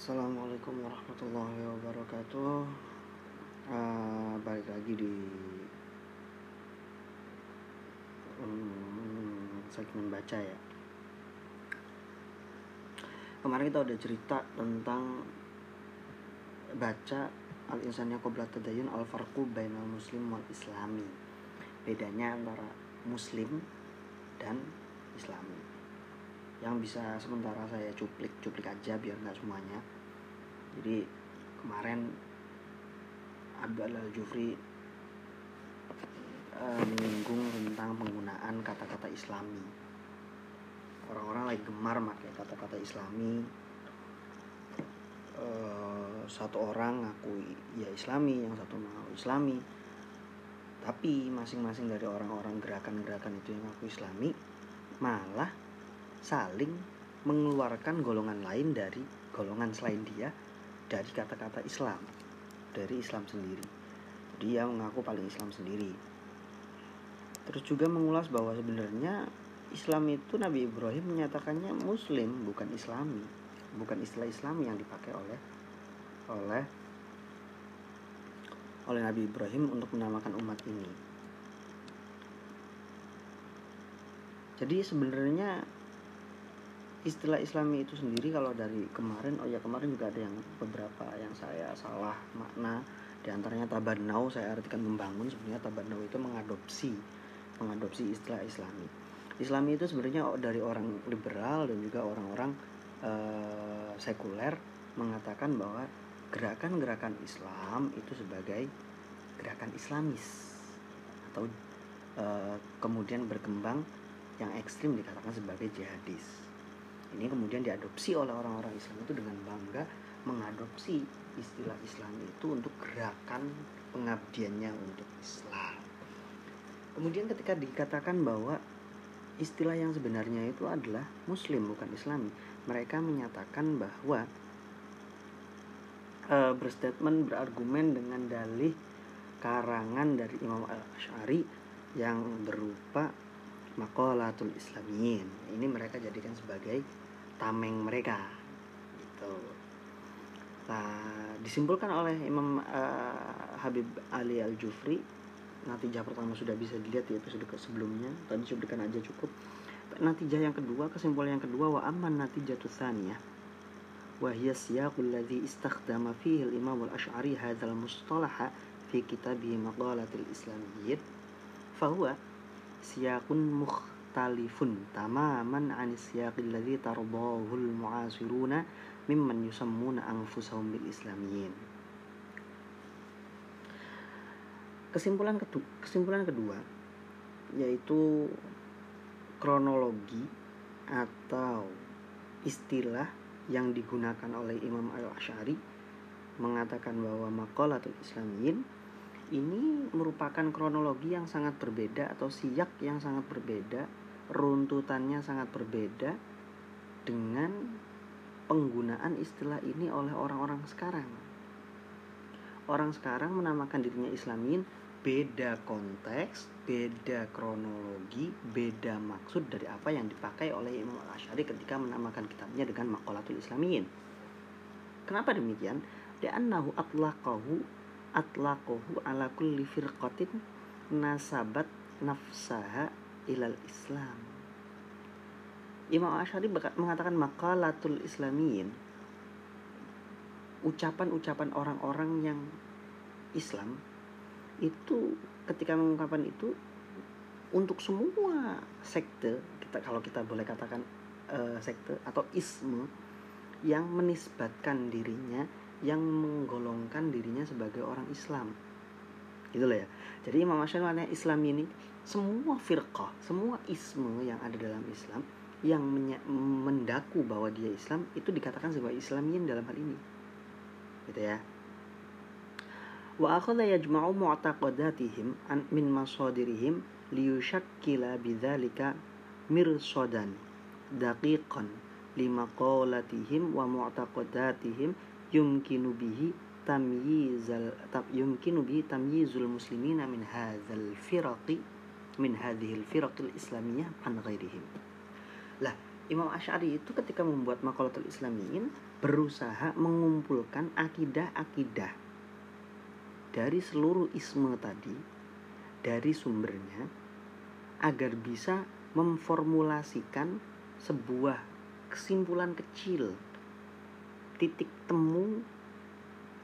Assalamualaikum warahmatullahi wabarakatuh. Uh, balik lagi di um, segmen baca ya. Kemarin kita udah cerita tentang baca al insannya qobla tadayun al farqu bainal muslim wal islami. Bedanya antara muslim dan islami yang bisa sementara saya cuplik cuplik aja biar nggak semuanya. Jadi kemarin Abdul Al Jufri uh, menyinggung tentang penggunaan kata-kata Islami. Orang-orang lagi gemar pakai kata-kata Islami. Uh, satu orang ngaku ya Islami yang satu ngaku Islami. Tapi masing-masing dari orang-orang gerakan-gerakan itu yang ngaku Islami malah saling mengeluarkan golongan lain dari golongan selain dia dari kata-kata Islam dari Islam sendiri. Dia mengaku paling Islam sendiri. Terus juga mengulas bahwa sebenarnya Islam itu Nabi Ibrahim menyatakannya Muslim bukan Islami. Bukan istilah Islam yang dipakai oleh oleh oleh Nabi Ibrahim untuk menamakan umat ini. Jadi sebenarnya istilah Islami itu sendiri kalau dari kemarin oh ya kemarin juga ada yang beberapa yang saya salah makna. Di antaranya tabanau saya artikan membangun sebenarnya tabanau itu mengadopsi mengadopsi istilah Islami. Islami itu sebenarnya dari orang liberal dan juga orang-orang uh, sekuler mengatakan bahwa gerakan-gerakan Islam itu sebagai gerakan Islamis atau uh, kemudian berkembang yang ekstrim dikatakan sebagai jihadis ini kemudian diadopsi oleh orang-orang Islam itu dengan bangga mengadopsi istilah Islam itu untuk gerakan pengabdiannya untuk Islam. Kemudian ketika dikatakan bahwa istilah yang sebenarnya itu adalah Muslim bukan Islami, mereka menyatakan bahwa e, berstatement berargumen dengan dalih karangan dari Imam Al Ashari yang berupa makolatul Islamiyin. Ini mereka jadikan sebagai tameng mereka gitu nah disimpulkan oleh Imam uh, Habib Ali Al Jufri natijah pertama sudah bisa dilihat di episode sebelumnya tadi cuplikan aja cukup natijah yang kedua kesimpulan yang kedua wa aman natijah siyaqul ladzi istakhdama fihi al-imam al-asy'ari hadzal mustalaha fi kitabihi maqalatil islamiyyin mukh mukhtalifun tamaman anis siyaqil ladzi tarbahul mu'asiruna mimman yusammuna anfusahum bil islamiyyin kesimpulan kedua, kesimpulan kedua yaitu kronologi atau istilah yang digunakan oleh Imam Al-Asy'ari mengatakan bahwa maqalatul islamiyin ini merupakan kronologi yang sangat berbeda atau siyak yang sangat berbeda, runtutannya sangat berbeda dengan penggunaan istilah ini oleh orang-orang sekarang. Orang sekarang menamakan dirinya Islamin beda konteks, beda kronologi, beda maksud dari apa yang dipakai oleh Imam Al-Asy'ari ketika menamakan kitabnya dengan Maqalatul Islamin. Kenapa demikian? Li'annahu atlaqahu atlaqahu ala kulli firqatin nasabat nafsaha ilal Islam. Imam Ashari mengatakan makalatul islamiyin ucapan-ucapan orang-orang yang Islam itu ketika mengungkapkan itu untuk semua sekte kita kalau kita boleh katakan uh, sekte atau isme yang menisbatkan dirinya yang menggolongkan dirinya sebagai orang Islam. Gitu loh ya. Jadi Imam Syafi'i maknanya Islam ini semua firqah semua isme yang ada dalam Islam yang mendaku bahwa dia Islam itu dikatakan sebagai Islamiyin dalam hal ini. Gitu ya. Wa akhadha yajma'u mu'taqadatihim min masadirihim liyushakkila bidzalika mirsadan daqiqan limaqalatihim wa mu'taqadatihim yumkinu bihi tamyizal yumkinu bihi tamyizul muslimina min hadzal firaqi min hadhil firaqil islamiyah an ghairihim. Lah, Imam Ash'ari itu ketika membuat Maqalatul Islamiyin berusaha mengumpulkan akidah-akidah dari seluruh isme tadi dari sumbernya agar bisa memformulasikan sebuah kesimpulan kecil titik temu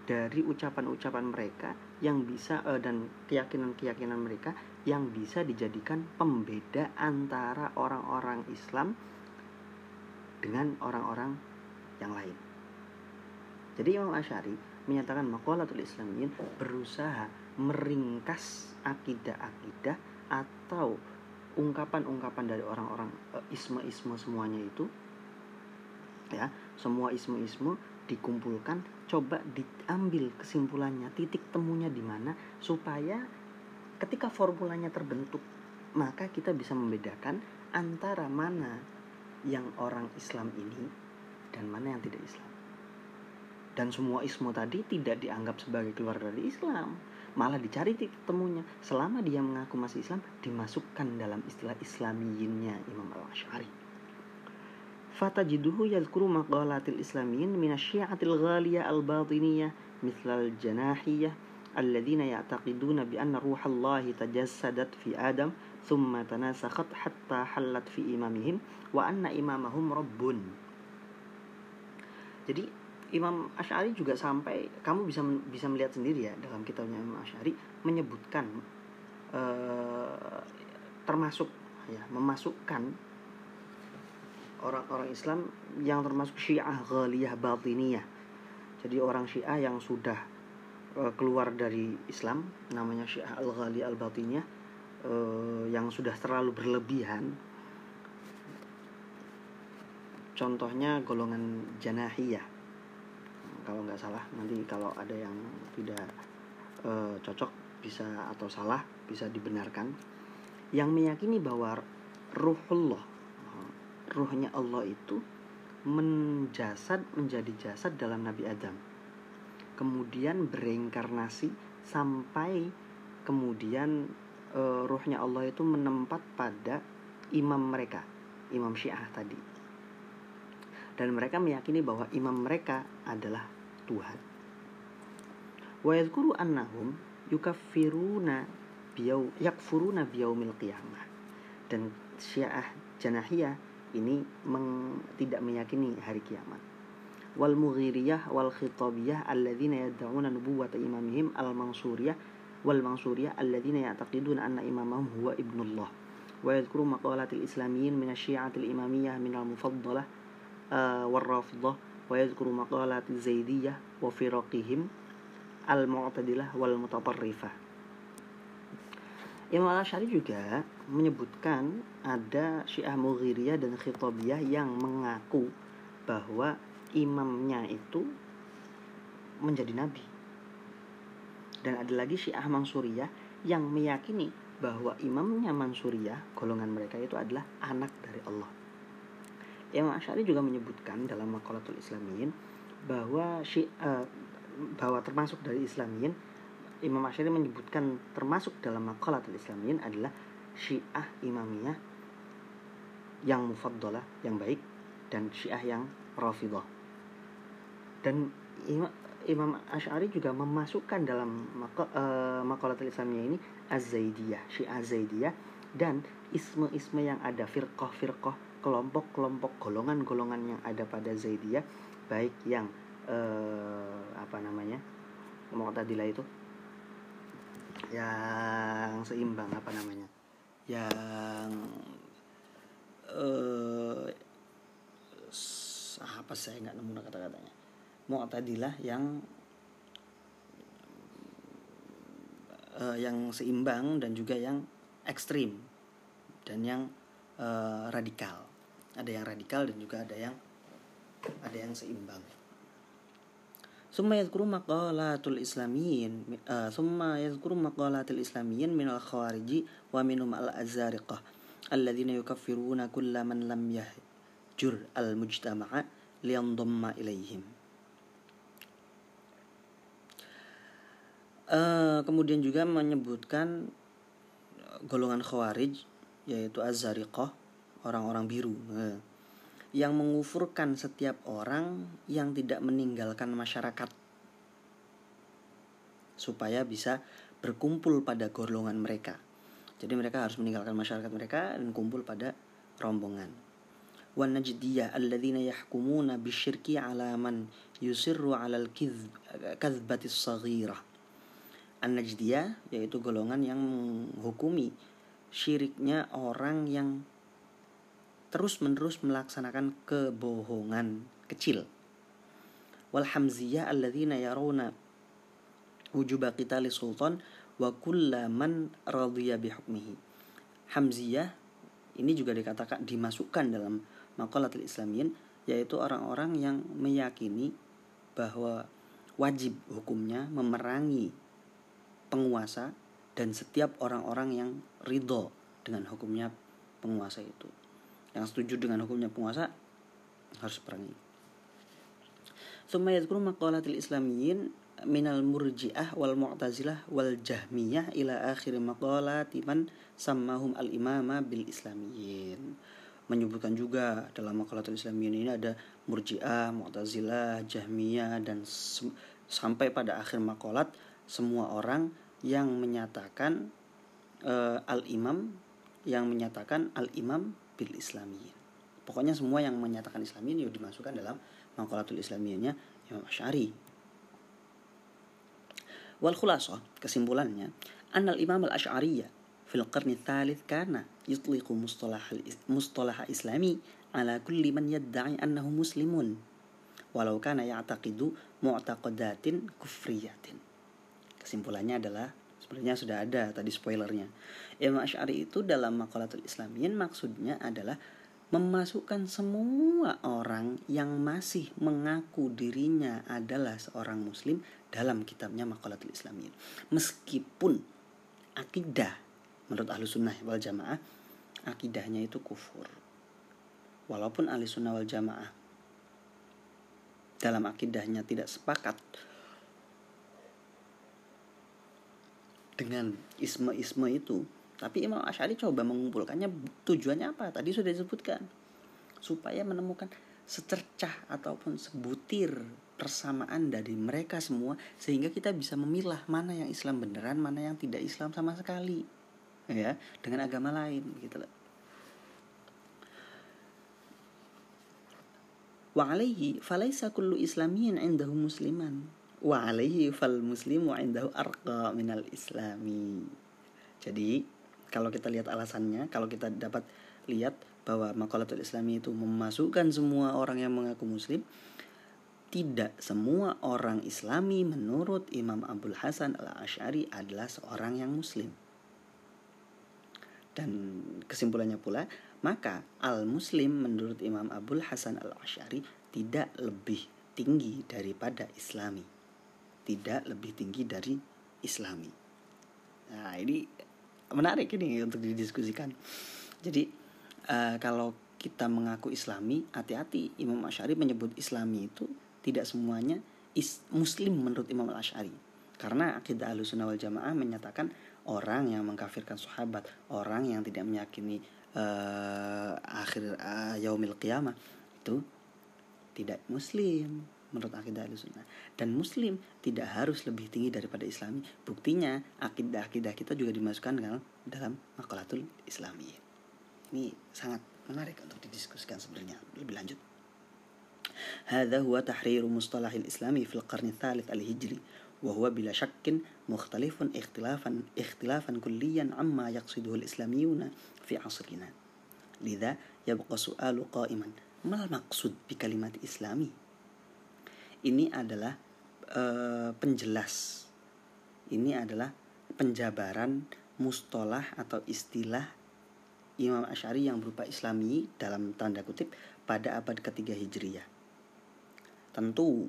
dari ucapan-ucapan mereka yang bisa uh, dan keyakinan-keyakinan mereka yang bisa dijadikan pembeda antara orang-orang Islam dengan orang-orang yang lain. Jadi Imam Asy'ari menyatakan maqalatul Islamiyin berusaha meringkas akidah-akidah atau ungkapan-ungkapan dari orang-orang uh, isme-isme semuanya itu ya. Semua isme-isme dikumpulkan coba diambil kesimpulannya titik temunya di mana supaya ketika formulanya terbentuk maka kita bisa membedakan antara mana yang orang Islam ini dan mana yang tidak Islam. Dan semua ismu tadi tidak dianggap sebagai keluar dari Islam malah dicari titik temunya. Selama dia mengaku masih Islam dimasukkan dalam istilah Islamiyinnya Imam Al-Ash'ari fatajiduhu yadhkuru maqalatil islamiyin minasyi'atil ghaliyah al-batiniyah mithlal janahiyah الذين يعتقدون بأن روح الله تجسدت في آدم ثم تناسخت حتى حلت في إمامهم وأن إمامهم رب jadi Imam Ash'ari juga sampai kamu bisa bisa melihat sendiri ya dalam kitabnya Imam Ash'ari menyebutkan uh, termasuk ya memasukkan orang-orang Islam yang termasuk Syiah ghaliyah batiniyah. Jadi orang Syiah yang sudah uh, keluar dari Islam namanya Syiah al-Ghali al-Batiniyah uh, yang sudah terlalu berlebihan. Contohnya golongan Janahiyah. Kalau nggak salah nanti kalau ada yang tidak uh, cocok bisa atau salah bisa dibenarkan. Yang meyakini bahwa ruhullah ruhnya Allah itu menjasad menjadi jasad dalam Nabi Adam. Kemudian bereinkarnasi sampai kemudian e, ruhnya Allah itu menempat pada imam mereka, imam Syiah tadi. Dan mereka meyakini bahwa imam mereka adalah Tuhan. Wa yadhkuru annahum yukaffiruna biyau yakfuruna biyaumil qiyamah. Dan Syiah Janahiyah ini meng, tidak meyakini hari kiamat. Wal mughiriyah wal khitabiyah alladzina yad'una nubuwwata imamihim al mansuriyah wal mansuriyah alladzina ya'taqiduna anna imamahum huwa ibnullah. Wa yadhkuru maqalatil islamiyyin min asyi'atil imamiyah min al mufaddalah uh, wal rafidah wa yadhkuru maqalatil zaidiyah wa firaqihim al mu'tadilah wal mutatarrifah Imam al-Ash'ari juga menyebutkan ada Syiah Mughiriyah dan Khitabiyah yang mengaku bahwa imamnya itu menjadi nabi. Dan ada lagi Syiah Mansuriyah yang meyakini bahwa imamnya Mansuriyah, golongan mereka itu adalah anak dari Allah. Imam Ash'ari juga menyebutkan dalam Maqalatul Islamiyin bahwa Syiah, bahwa termasuk dari Islamiyin Imam Asyari menyebutkan termasuk dalam maqalatul Islamiyin adalah Syiah Imamiyah yang mufaddalah, yang baik dan Syiah yang Rafidah. Dan Imam, Asy'ari juga memasukkan dalam uh, maqalatul Islamiyah ini Az-Zaidiyah, Syiah Zaidiyah dan isme-isme yang ada firqah-firqah, kelompok-kelompok golongan-golongan yang ada pada Zaidiyah baik yang uh, apa namanya? Mu'tadilah itu yang seimbang apa namanya yang uh, apa saya nggak nemu kata-katanya. Mu'tadilah yang uh, yang seimbang dan juga yang ekstrim dan yang uh, radikal. Ada yang radikal dan juga ada yang ada yang seimbang summa yadhkuru maqalatul islamiyyin eh, summa yadhkuru maqalatul islamiyyin min al khawariji wa minhum al azariqah alladhina yukaffiruna kulla man lam yahjur al mujtama'a liyandamma ilayhim. Uh, kemudian juga menyebutkan eh, golongan khawarij yaitu az-zariqah orang-orang biru. Uh yang mengufurkan setiap orang yang tidak meninggalkan masyarakat supaya bisa berkumpul pada golongan mereka. Jadi mereka harus meninggalkan masyarakat mereka dan kumpul pada rombongan. Wan yahkumuna bisyirki ala man yusirru ala al-kadzbati. An-Najdiyah yaitu golongan yang menghukumi syiriknya orang yang terus-menerus melaksanakan kebohongan kecil. Alladzina yarawna sultan wa kullaman bihukmihi. Hamziyah ini juga dikatakan dimasukkan dalam maqalatul islamiyin yaitu orang-orang yang meyakini bahwa wajib hukumnya memerangi penguasa dan setiap orang-orang yang ridho dengan hukumnya penguasa itu. Yang setuju dengan hukumnya penguasa harus perangi. Summa yadhkuru maqalatil islamiyyin minal murji'ah wal mu'tazilah wal jahmiyah ila akhir maqalati man sammahum al imama bil islamiyyin menyebutkan juga dalam maqalatul islamiyyin ini ada murji'ah, mu'tazilah, jahmiyah dan sampai pada akhir maqalat semua orang yang menyatakan uh, al-imam yang menyatakan al-imam bil islamiyyin. Pokoknya semua yang menyatakan islamiyyin itu dimasukkan dalam maqalatul islamiyyahnya Imam Asy'ari. Wal khulasah kesimpulannya annal imam al-asy'ariyah fil qarni thalith kana yutliqu mustalah mustalah islami ala kulli man yadda'i annahu muslimun walau kana ya'taqidu mu'taqadatin kufriyatin kesimpulannya adalah sebenarnya sudah ada tadi spoilernya. Imam Asy'ari itu dalam Maqalatul Islamiyin maksudnya adalah memasukkan semua orang yang masih mengaku dirinya adalah seorang muslim dalam kitabnya Maqalatul Islamiyin. Meskipun akidah menurut ahlu sunnah wal jamaah akidahnya itu kufur. Walaupun ahli sunnah wal jamaah dalam akidahnya tidak sepakat dengan isme-isme itu. Tapi Imam Ash'ari coba mengumpulkannya. Tujuannya apa? Tadi sudah disebutkan. Supaya menemukan secercah ataupun sebutir persamaan dari mereka semua sehingga kita bisa memilah mana yang Islam beneran mana yang tidak Islam sama sekali. Ya dengan agama lain gitu loh. Wa alaihi falaisa kullu islamiyin indahu musliman wa alaihi fal muslimu indahu arqa minal islami. Jadi kalau kita lihat alasannya, kalau kita dapat lihat bahwa makalatul islami itu memasukkan semua orang yang mengaku muslim, tidak semua orang islami menurut Imam Abdul Hasan al-Ash'ari adalah seorang yang muslim. Dan kesimpulannya pula, maka al-muslim menurut Imam Abdul Hasan al-Ash'ari tidak lebih tinggi daripada islami tidak lebih tinggi dari Islami. Nah ini menarik ini untuk didiskusikan. Jadi uh, kalau kita mengaku Islami, hati-hati Imam Ash'ari menyebut Islami itu tidak semuanya is Muslim menurut Imam Ash'ari. Karena akidah Ahlussunnah wal Jamaah menyatakan orang yang mengkafirkan sahabat, orang yang tidak meyakini uh, akhir uh, yaumil qiyamah itu tidak muslim menurut akidah sunnah dan muslim tidak harus lebih tinggi daripada islami buktinya akidah-akidah kita juga dimasukkan dalam dalam makalatul islami ini sangat menarik untuk didiskusikan sebenarnya lebih lanjut هذا هو تحرير مصطلح الإسلامي في القرن الثالث الهجري وهو بلا شك مختلف اختلافا اختلافا كليا عما يقصده الإسلاميون في عصرنا لذا يبقى سؤال قائما ما المقصود بكلمة إسلامي Ini adalah uh, penjelas ini adalah penjabaran mustolah atau istilah Imam Ash'ari yang berupa islami dalam tanda kutip pada abad ketiga Hijriyah. Tentu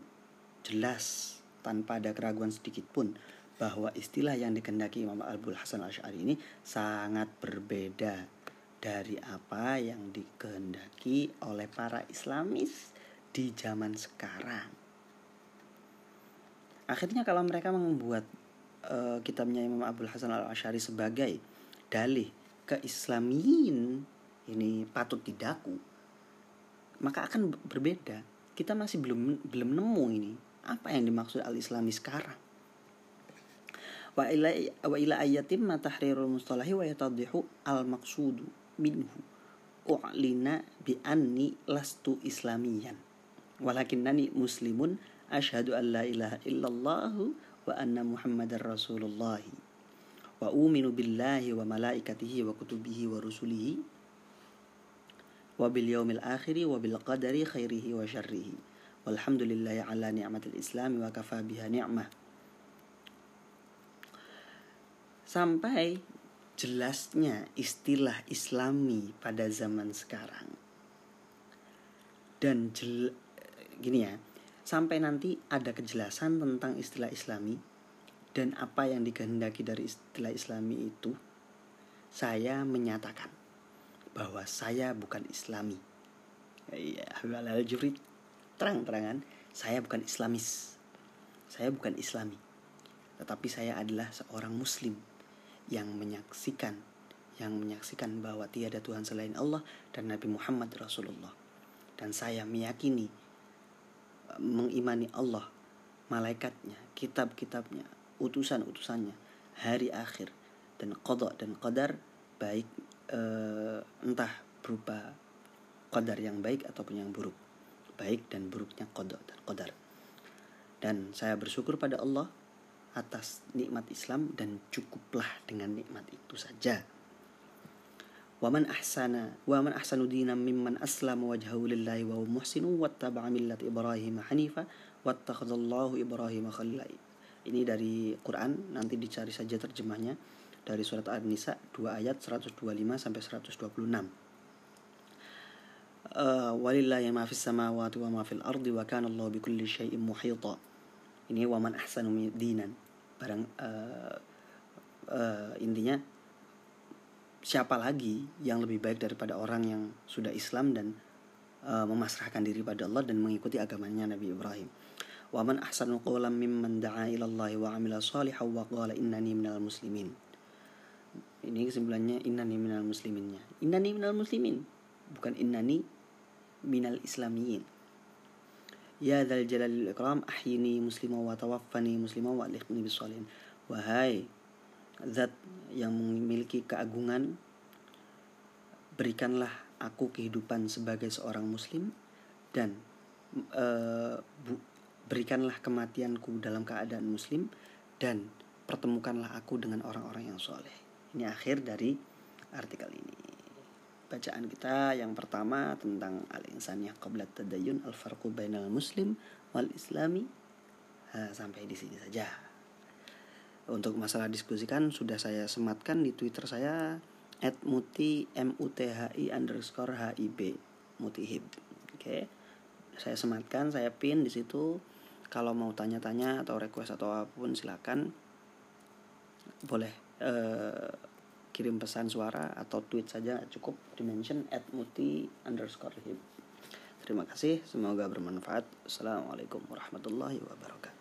jelas tanpa ada keraguan sedikit pun bahwa istilah yang dikendaki Imam Abdul Hasan Ash'ari ini sangat berbeda dari apa yang dikehendaki oleh para Islamis di zaman sekarang. Akhirnya kalau mereka membuat uh, kitabnya Imam Abdul Hasan al Ashari sebagai dalih keislamin ini patut didaku. maka akan berbeda. Kita masih belum belum nemu ini. Apa yang dimaksud al islami sekarang? Wa ila wa ila ayatim ma tahrirul mustalahi wa yatadhihu al maqsudu minhu. U'lina bi anni lastu islamiyan. Walakinnani muslimun rasulullah. Wa uminu billahi wa malaikatihi wa kutubihi wa rusulihi. Wa bil yaumil akhiri wa bil qadari khairihi wa syarrihi. Walhamdulillahi ala ni'matil islam wa kafa biha ni'mah. Sampai jelasnya istilah islami pada zaman sekarang. Dan jel, gini ya sampai nanti ada kejelasan tentang istilah islami dan apa yang dikehendaki dari istilah islami itu saya menyatakan bahwa saya bukan islami. Ya halal jurid terang-terangan saya bukan islamis. Saya bukan islami. Tetapi saya adalah seorang muslim yang menyaksikan yang menyaksikan bahwa tiada Tuhan selain Allah dan Nabi Muhammad Rasulullah. Dan saya meyakini mengimani Allah, malaikatnya, kitab-kitabnya, utusan-utusannya, hari akhir dan kodok dan qadar baik uh, entah berupa qadar yang baik ataupun yang buruk. Baik dan buruknya kodok dan qadar. Dan saya bersyukur pada Allah atas nikmat Islam dan cukuplah dengan nikmat itu saja. Waman ahsana waman ahsanu dinan mimman aslama wajhahu lillahi wa huwa muhsinu wattaba'a millat Ibrahim hanifa wattakhadallahu Ibrahim khalila. Ini dari Quran, nanti dicari saja terjemahnya dari surat An-Nisa 2 ayat 125 sampai 126. Uh, walillahi ma fis samawati wa ma fil ardi wa kana Allah bikulli syai'in muhita. Ini waman ahsanu dinan barang uh, uh, intinya siapa lagi yang lebih baik daripada orang yang sudah Islam dan uh, memasrahkan diri pada Allah dan mengikuti agamanya Nabi Ibrahim. Wa man ahsanu qawlan mimman da'a ila Allah wa 'amila shalihan wa qala innani minal muslimin. Ini kesimpulannya innani minal musliminnya. Innani minal muslimin, bukan innani minal islamiyin. Ya dzal jalalil ikram ahyini muslima wa tawaffani muslima wa alhiqni bisalihin. Wahai zat yang memiliki keagungan berikanlah aku kehidupan sebagai seorang muslim dan uh, bu, berikanlah kematianku dalam keadaan muslim dan pertemukanlah aku dengan orang-orang yang soleh. Ini akhir dari artikel ini bacaan kita yang pertama tentang al-insaniyah qabla tadayun al-farqu bainal muslim wal islami nah, sampai di sini saja. Untuk masalah diskusikan sudah saya sematkan di Twitter saya @muti m u t h i underscore h i b mutihib. Oke, okay. saya sematkan, saya pin di situ. Kalau mau tanya-tanya atau request atau apa pun silakan boleh. Uh, kirim pesan suara atau tweet saja cukup dimention at muti underscore hib. Terima kasih, semoga bermanfaat. Assalamualaikum warahmatullahi wabarakatuh.